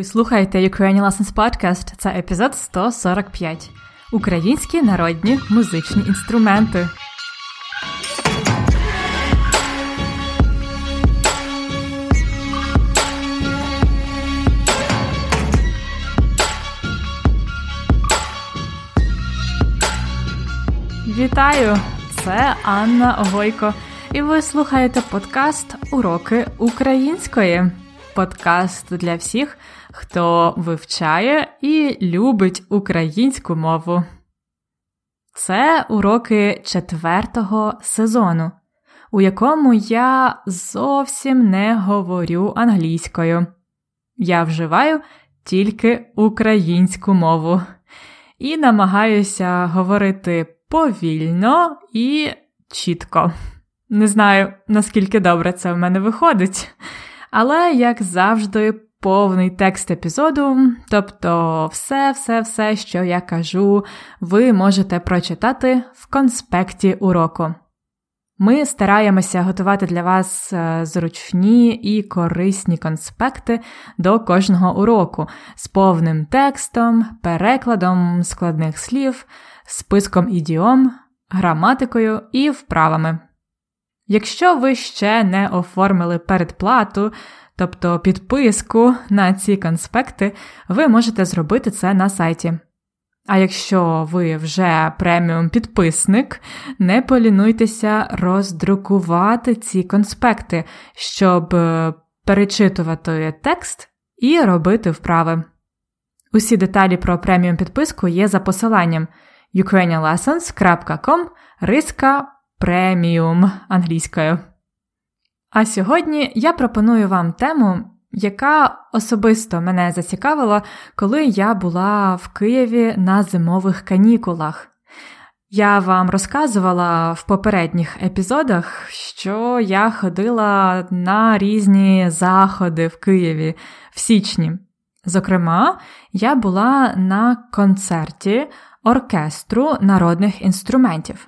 Ви слухаєте Ukrainian Lessons Podcast. Це епізод 145. Українські народні музичні інструменти. Вітаю! Це Анна Огойко, і ви слухаєте подкаст Уроки української. Подкаст для всіх, хто вивчає і любить українську мову. Це уроки четвертого сезону, у якому я зовсім не говорю англійською. Я вживаю тільки українську мову і намагаюся говорити повільно і чітко. Не знаю, наскільки добре це в мене виходить, але, як завжди, повний текст епізоду, тобто все-все-все, що я кажу, ви можете прочитати в конспекті уроку. Ми стараємося готувати для вас е, зручні і корисні конспекти до кожного уроку з повним текстом, перекладом складних слів, списком ідіом, граматикою і вправами. Якщо ви ще не оформили передплату, тобто підписку на ці конспекти, ви можете зробити це на сайті. А якщо ви вже преміум підписник, не полінуйтеся роздрукувати ці конспекти, щоб е, перечитувати текст і робити вправи. Усі деталі про преміум підписку є за посиланням ukrainianlessons.com риска преміум англійською. А сьогодні я пропоную вам тему, яка особисто мене зацікавила, коли я була в Києві на зимових канікулах. Я вам розказувала в попередніх епізодах, що я ходила на різні заходи в Києві в січні. Зокрема, я була на концерті оркестру народних інструментів.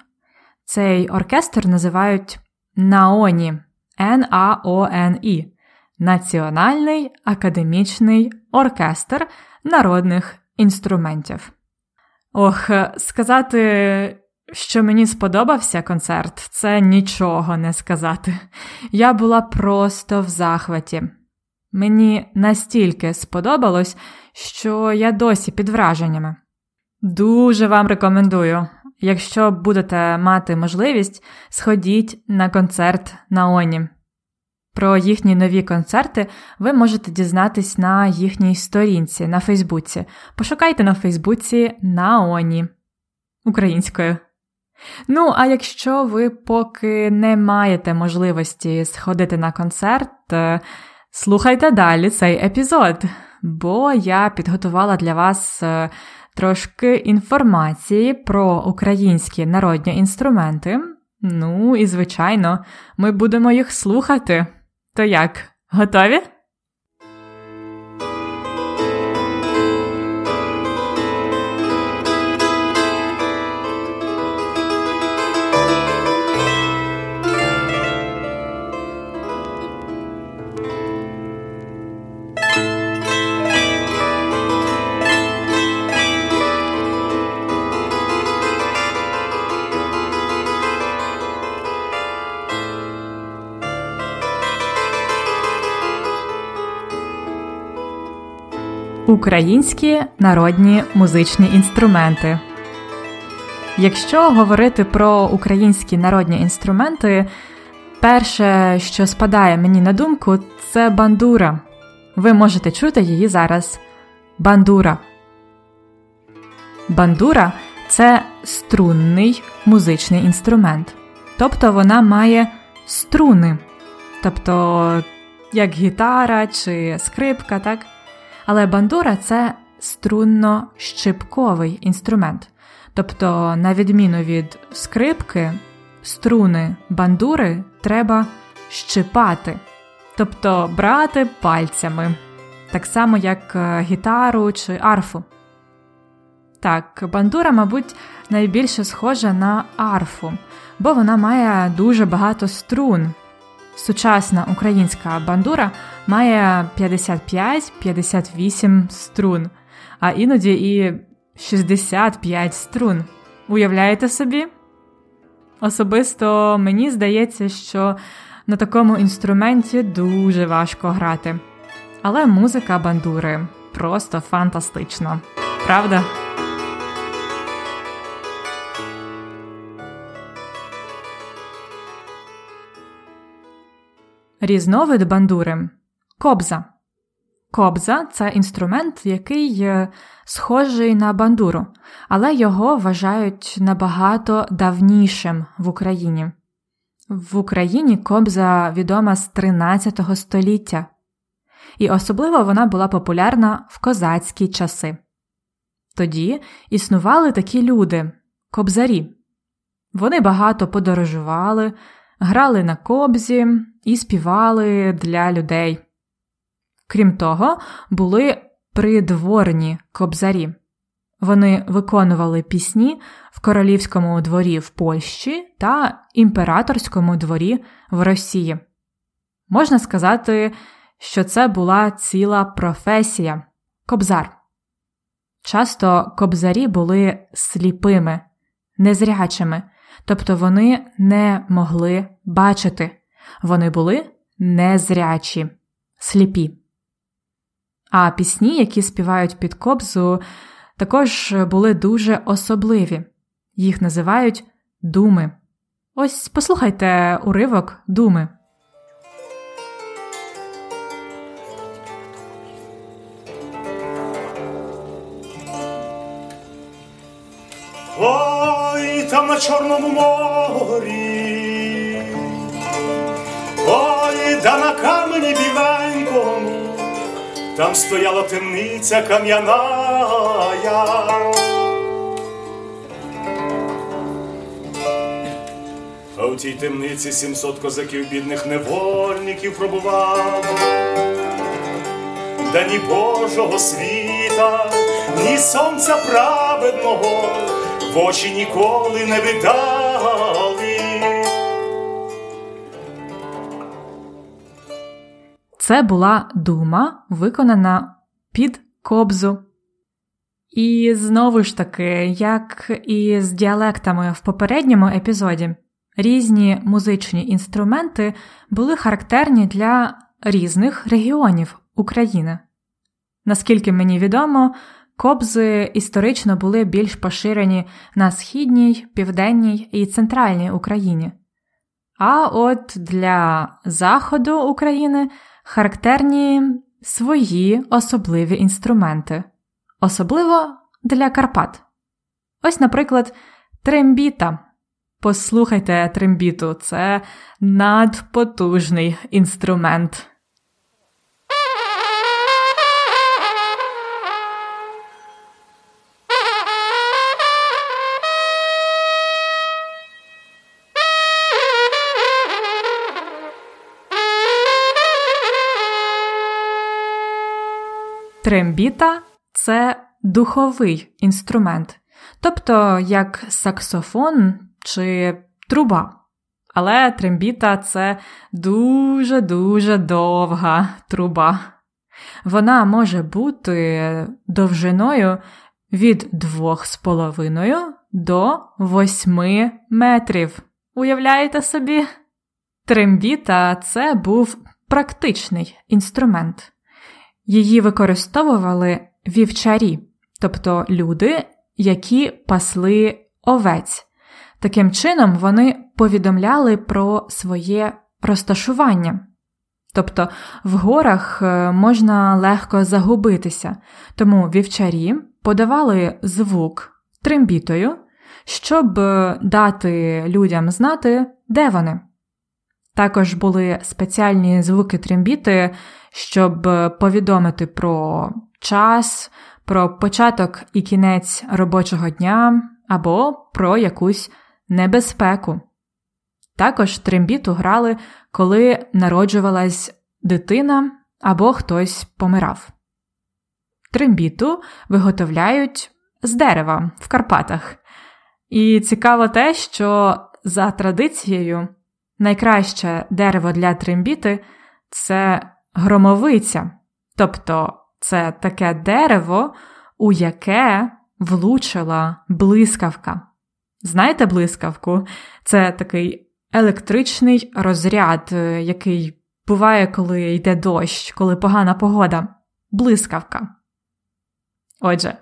Цей оркестр називають Наоні Н-А-О-Н-І Національний академічний оркестр народних інструментів. Ох, сказати, що мені сподобався концерт, це нічого не сказати. Я була просто в захваті. Мені настільки сподобалось, що я досі під враженнями. Дуже вам рекомендую. Якщо будете мати можливість, сходіть на концерт на Оні. Про їхні нові концерти ви можете дізнатись на їхній сторінці на Фейсбуці. Пошукайте на Фейсбуці Наоні українською. Ну, а якщо ви поки не маєте можливості сходити на концерт, е, слухайте далі цей епізод, бо я підготувала для вас е, трошки інформації про українські народні інструменти. Ну і, звичайно, ми будемо їх слухати. То як, готові? Українські народні музичні інструменти. Якщо говорити про українські народні інструменти, перше, що спадає мені на думку, це бандура. Ви можете чути її зараз. Бандура. Бандура це струнний музичний інструмент. Тобто вона має струни. Тобто, як гітара чи скрипка, так? Але бандура це струнно-щипковий інструмент. Тобто, на відміну від скрипки, струни бандури треба щипати, тобто брати пальцями, так само, як е, гітару чи арфу. Так, бандура, мабуть, найбільше схожа на арфу, бо вона має дуже багато струн. Сучасна українська бандура має 55-58 струн, а іноді і 65 струн. Уявляєте собі? Особисто мені здається, що на такому інструменті дуже важко грати. Але музика бандури просто фантастична. Правда? Різновид бандури кобза. Кобза це інструмент, який схожий на бандуру, але його вважають набагато давнішим в Україні. В Україні кобза відома з 13 століття, і особливо вона була популярна в козацькі часи. Тоді існували такі люди кобзарі. Вони багато подорожували, грали на кобзі і співали для людей. Крім того, були придворні кобзарі. Вони виконували пісні в королівському дворі в Польщі та імператорському дворі в Росії. Можна сказати, що це була ціла професія кобзар. Часто кобзарі були сліпими, незрячими, тобто вони не могли бачити, вони були незрячі, сліпі. А пісні, які співають під кобзу, також були дуже особливі. Їх називають думи. Ось послухайте уривок думи. На Чорному морі, ой, да на камені біленькому, там стояла темниця кам'яна. А в тій темниці сімсот козаків бідних невольників пробував. Да ні Божого світа, ні сонця праведного в очі ніколи не видали. Це була дума, виконана під кобзу. І знову ж таки, як і з діалектами в попередньому епізоді, різні музичні інструменти були характерні для різних регіонів України. Наскільки мені відомо, кобзи історично були більш поширені на східній, південній і центральній Україні. А от для заходу України характерні свої особливі інструменти, особливо для Карпат. Ось, наприклад, трембіта. Послухайте трембіту, це надпотужний інструмент. Трембіта це духовий інструмент, тобто як саксофон чи труба. Але трембіта це дуже-дуже довга труба. Вона може бути довжиною від 2,5 до 8 метрів. Уявляєте собі? Трембіта це був практичний інструмент. Її використовували вівчарі, тобто люди, які пасли овець. Таким чином вони повідомляли про своє розташування. Тобто в горах е, можна легко загубитися, тому вівчарі подавали звук трембітою, щоб е, дати людям знати, де вони. Також були спеціальні звуки трембіти, щоб е, повідомити про час, про початок і кінець робочого дня або про якусь небезпеку. Також трембіту грали, коли народжувалась дитина або хтось помирав. Трембіту виготовляють з дерева в Карпатах. І цікаво те, що за традицією найкраще дерево для трембіти це громовиця, тобто це таке дерево, у яке влучила блискавка. Знаєте блискавку? Це такий електричний розряд, е, який буває, коли йде дощ, коли погана погода. Блискавка. Отже,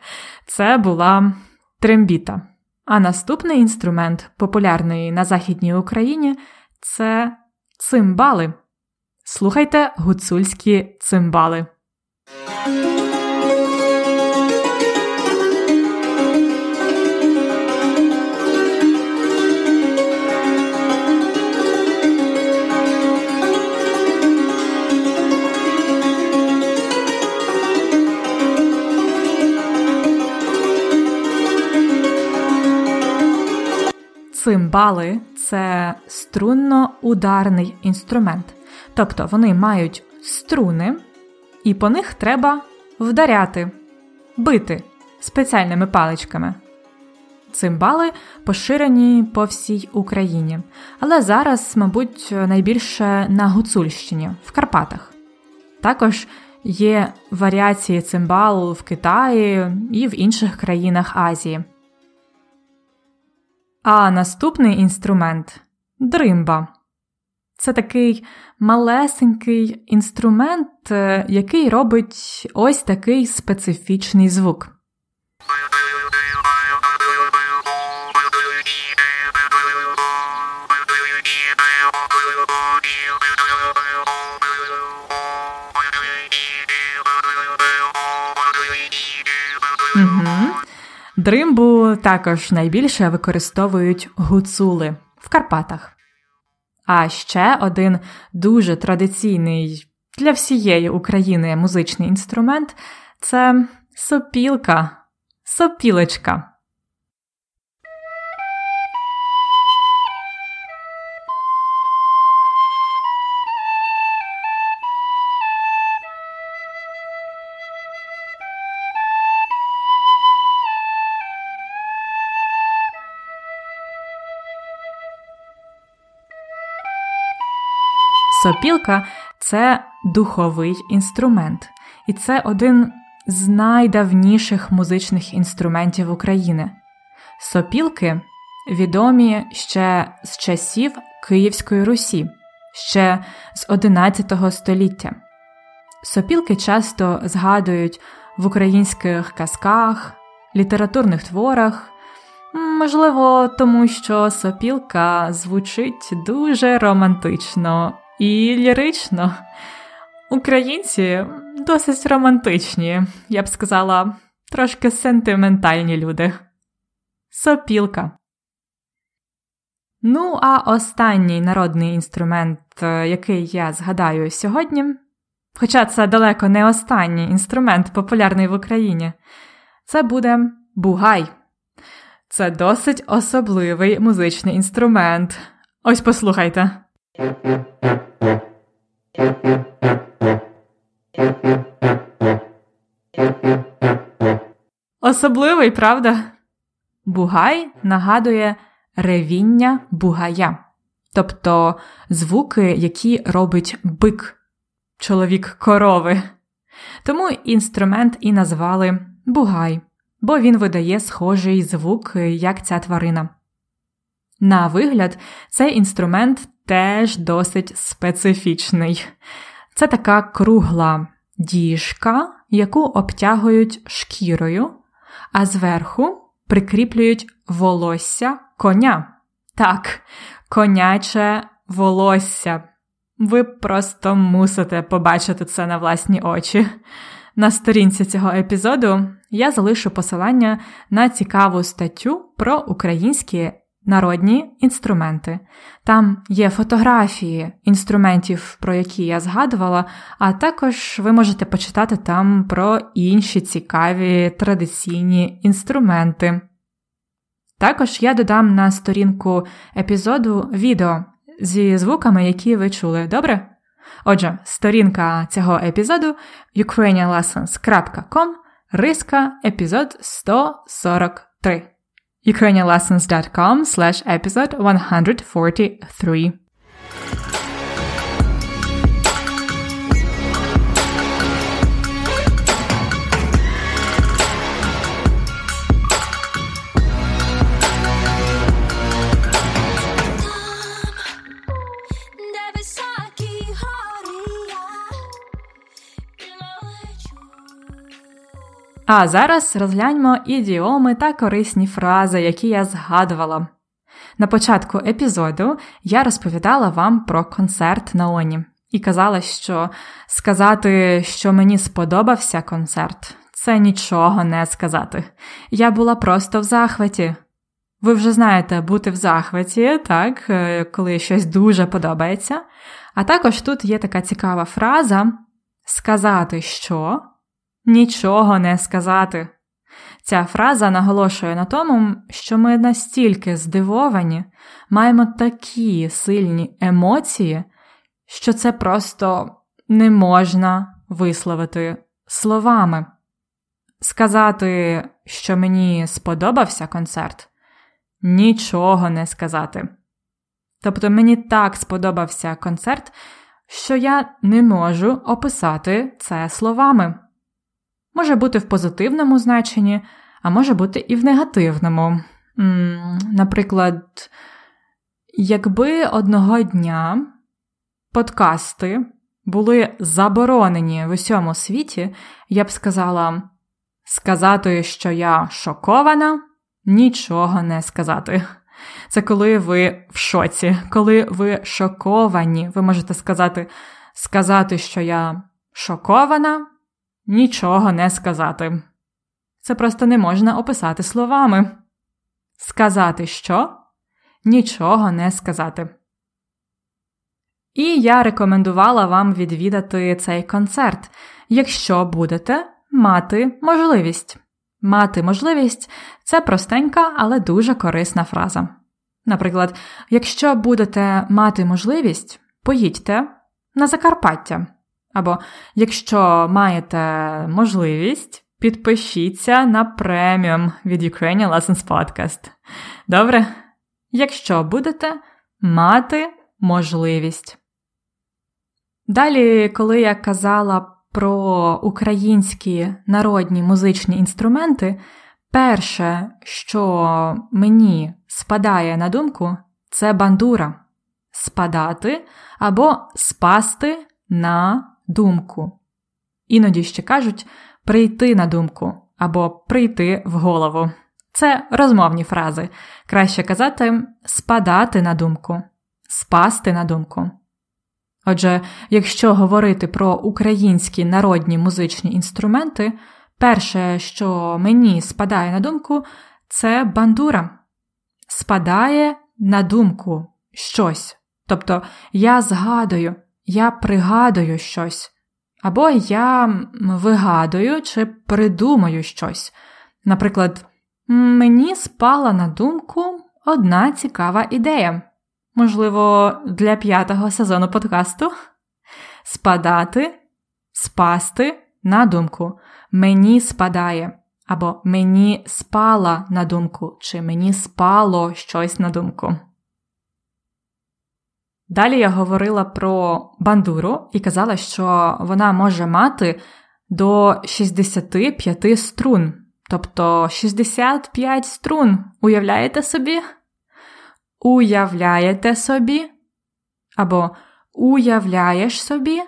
це була трембіта. А наступний інструмент, популярний на Західній Україні, це цимбали. Слухайте гуцульські цимбали. Цимбали це струнно-ударний інструмент, тобто вони мають струни, і по них треба вдаряти, бити спеціальними паличками. Цимбали поширені по всій Україні, але зараз, мабуть, найбільше на Гуцульщині, в Карпатах. Також є варіації цимбал в Китаї і в інших країнах Азії. А наступний інструмент дримба. Це такий малесенький інструмент, е, який робить ось такий специфічний звук. Угу. Дримбу також найбільше використовують гуцули в Карпатах. А ще один дуже традиційний для всієї України музичний інструмент це сопілка, сопілочка. Сопілка це духовий інструмент, і це один з найдавніших музичних інструментів України. Сопілки відомі ще з часів Київської Русі, ще з XI століття. Сопілки часто згадують в українських казках, літературних творах. Можливо, тому що сопілка звучить дуже романтично і лірично. Українці досить романтичні, я б сказала, трошки сентиментальні люди. Сопілка. Ну, а останній народний інструмент, е, який я згадаю сьогодні, хоча це далеко не останній інструмент, популярний в Україні, це буде бугай. Це досить особливий музичний інструмент. Ось послухайте. Особливий, правда? Бугай нагадує ревіння бугая, тобто звуки, які робить бик, чоловік корови. Тому інструмент і назвали бугай, бо він видає схожий звук, як ця тварина. На вигляд, цей інструмент теж досить специфічний. Це така кругла діжка, яку обтягують шкірою, а зверху прикріплюють волосся коня. Так, коняче волосся. Ви просто мусите побачити це на власні очі. На сторінці цього епізоду я залишу посилання на цікаву статтю про українські народні інструменти. Там є фотографії інструментів, про які я згадувала, а також ви можете почитати там про інші цікаві традиційні інструменти. Також я додам на сторінку епізоду відео зі звуками, які ви чули, добре? Отже, сторінка цього епізоду ukrainianlessons.com, риска епізод 143 ukrainianlessons.com slash episode 143. А зараз розгляньмо ідіоми та корисні фрази, які я згадувала. На початку епізоду я розповідала вам про концерт на Оні і казала, що сказати, що мені сподобався концерт, це нічого не сказати. Я була просто в захваті. Ви вже знаєте бути в захваті, так, е, коли щось дуже подобається. А також тут є така цікава фраза сказати що, нічого не сказати. Ця фраза наголошує на тому, що ми настільки здивовані, маємо такі сильні емоції, що це просто не можна висловити словами. Сказати, що мені сподобався концерт, нічого не сказати. Тобто мені так сподобався концерт, що я не можу описати це словами. Може бути в позитивному значенні, а може бути і в негативному. Наприклад, якби одного дня подкасти були заборонені в усьому світі, я б сказала сказати, що я шокована, нічого не сказати. Це коли ви в шоці, коли ви шоковані, ви можете сказати, сказати, що я шокована, нічого не сказати. Це просто не можна описати словами. Сказати що? Нічого не сказати. І я рекомендувала вам відвідати цей концерт, якщо будете мати можливість. Мати можливість це простенька, але дуже корисна фраза. Наприклад, якщо будете мати можливість, поїдьте на Закарпаття. Або якщо маєте можливість, підпишіться на преміум від Ukrainian Lessons Podcast. Добре? Якщо будете мати можливість. Далі, коли я казала про українські народні музичні інструменти, перше, що мені спадає на думку, це бандура. Спадати або спасти на думку. Іноді ще кажуть прийти на думку або прийти в голову. Це розмовні фрази. Краще казати спадати на думку, спасти на думку. Отже, якщо говорити про українські народні музичні інструменти, перше, що мені спадає на думку, це бандура. Спадає на думку щось. Тобто я згадую, я пригадую щось, або я вигадую чи придумаю щось. Наприклад, мені спала на думку одна цікава ідея. Можливо, для п'ятого сезону подкасту спадати, спасти на думку. Мені спадає, або мені спала на думку, чи мені спало щось на думку. Далі я говорила про бандуру і казала, що вона може мати до 65 струн, тобто 65 струн. Уявляєте собі? Уявляєте собі? Або уявляєш собі?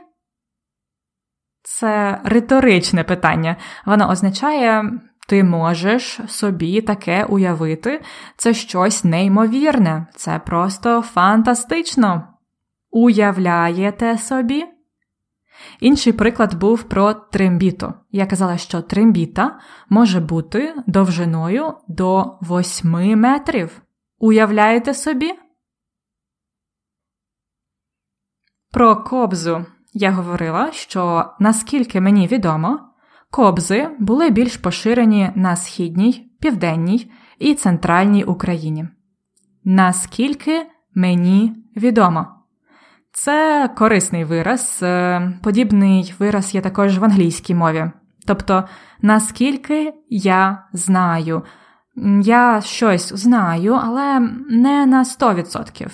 Це риторичне питання. Воно означає, ти можеш собі таке уявити, це щось неймовірне, це просто фантастично. Уявляєте собі? Інший приклад був про трембіту. Я казала, що трембіта може бути довжиною до 8 метрів. Уявляєте собі? Про кобзу я говорила, що наскільки мені відомо, кобзи були більш поширені на східній, південній і центральній Україні. Наскільки мені відомо. Це корисний вираз. Е, подібний вираз є також в англійській мові. Тобто, наскільки я знаю, я щось знаю, але не на 100%.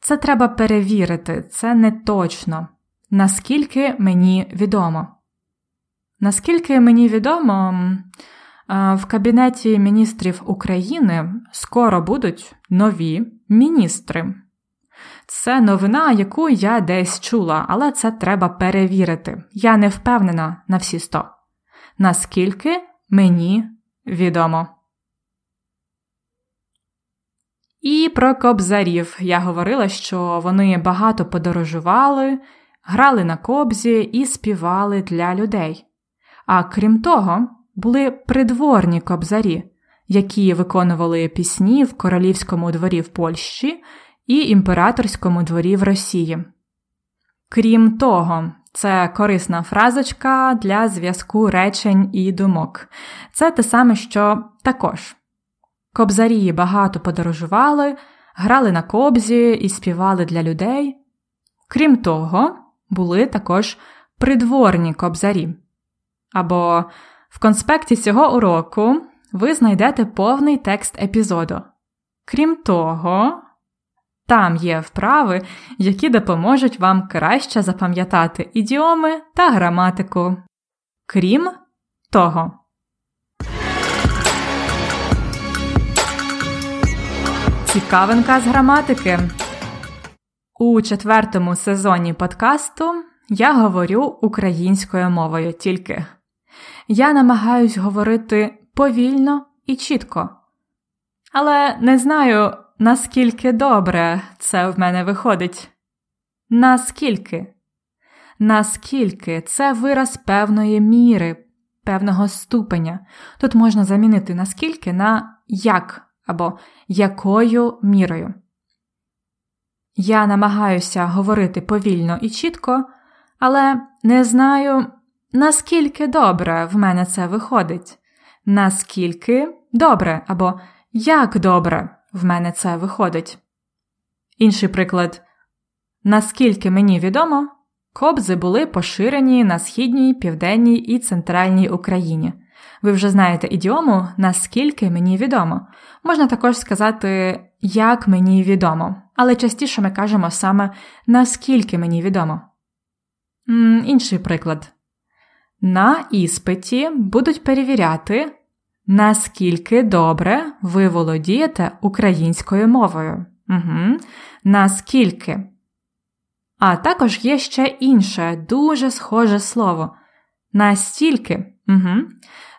Це треба перевірити, це не точно. Наскільки мені відомо. Наскільки мені відомо, е, в Кабінеті міністрів України скоро будуть нові міністри. Це новина, яку я десь чула, але це треба перевірити. Я не впевнена на всі сто. Наскільки мені відомо. І про кобзарів я говорила, що вони багато подорожували, грали на кобзі і співали для людей. А крім того, були придворні кобзарі, які виконували пісні в королівському дворі в Польщі і імператорському дворі в Росії. Крім того, це корисна фразочка для зв'язку речень і думок. Це те саме, що також. Кобзарі багато подорожували, грали на кобзі і співали для людей. Крім того, були також придворні кобзарі. Або в конспекті цього уроку ви знайдете повний текст епізоду. Крім того, там є вправи, які допоможуть вам краще запам'ятати ідіоми та граматику. Крім того. Цікавинка з граматики. У четвертому сезоні подкасту я говорю українською мовою тільки. Я намагаюсь говорити повільно і чітко. Але не знаю, наскільки добре це в мене виходить. Наскільки? Наскільки це вираз певної міри, певного ступеня. Тут можна замінити наскільки на як або якою мірою. Я намагаюся говорити повільно і чітко, але не знаю, наскільки добре в мене це виходить, наскільки добре або як добре в мене це виходить. Інший приклад, наскільки мені відомо, кобзи були поширені на східній, південній і центральній Україні. Ви вже знаєте ідіому, наскільки мені відомо. Можна також сказати, як мені відомо, але частіше ми кажемо саме наскільки мені відомо. Інший приклад. На іспиті будуть перевіряти, наскільки добре ви володієте українською мовою. Угу. Наскільки. А також є ще інше, дуже схоже слово. Настільки. Угу.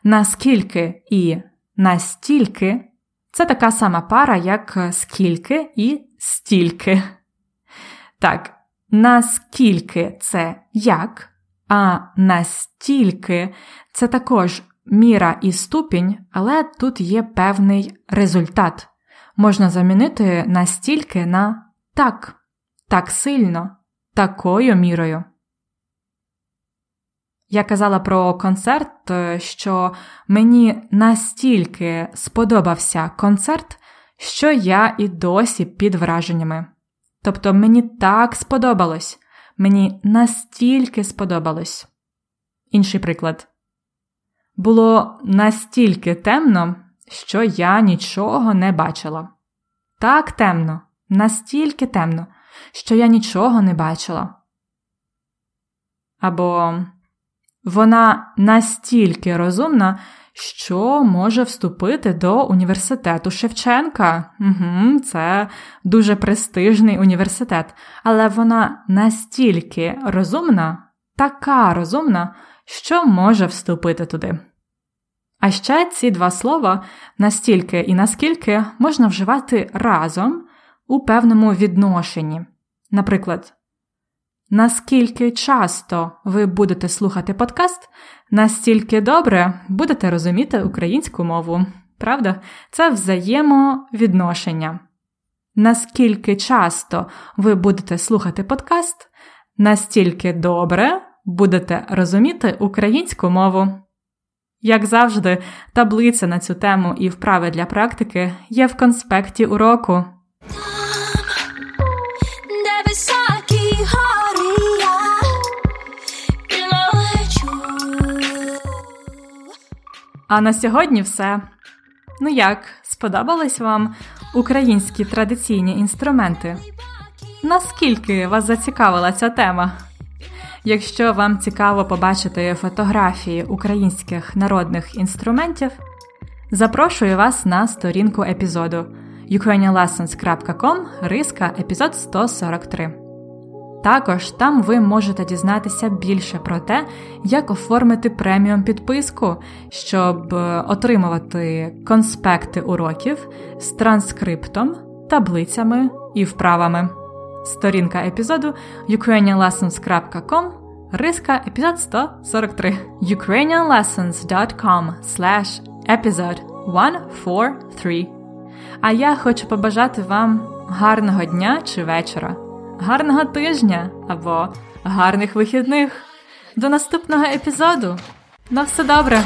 Наскільки і настільки це така сама пара, як скільки і стільки. Так, наскільки це як, а настільки це також міра і ступінь, але тут є певний результат. Можна замінити настільки на так, так сильно, такою мірою. Я казала про концерт, е, що мені настільки сподобався концерт, що я і досі під враженнями. Тобто мені так сподобалось, мені настільки сподобалось. Інший приклад. Було настільки темно, що я нічого не бачила. Так темно, настільки темно, що я нічого не бачила. Або вона настільки розумна, що може вступити до університету Шевченка. Угу, Це дуже престижний університет. Але вона настільки розумна, така розумна, що може вступити туди. А ще ці два слова настільки і наскільки можна вживати разом у певному відношенні. Наприклад, наскільки часто ви будете слухати подкаст, настільки добре будете розуміти українську мову. Правда? Це взаємовідношення. Наскільки часто ви будете слухати подкаст, настільки добре будете розуміти українську мову. Як завжди, таблиця на цю тему і вправи для практики є в конспекті уроку. А на сьогодні все. Ну як, сподобались вам українські традиційні інструменти? Наскільки вас зацікавила ця тема? Якщо вам цікаво побачити фотографії українських народних інструментів, запрошую вас на сторінку епізоду ukrainianlessons.com риска епізод 143. Також там ви можете дізнатися більше про те, як оформити преміум підписку, щоб е, отримувати конспекти уроків з транскриптом, таблицями і вправами. Сторінка епізоду ukrainianlessons.com Риска епізод 143 ukrainianlessons.com slash episode 143 А я хочу побажати вам гарного дня чи вечора гарного тижня або гарних вихідних. До наступного епізоду. На все добре!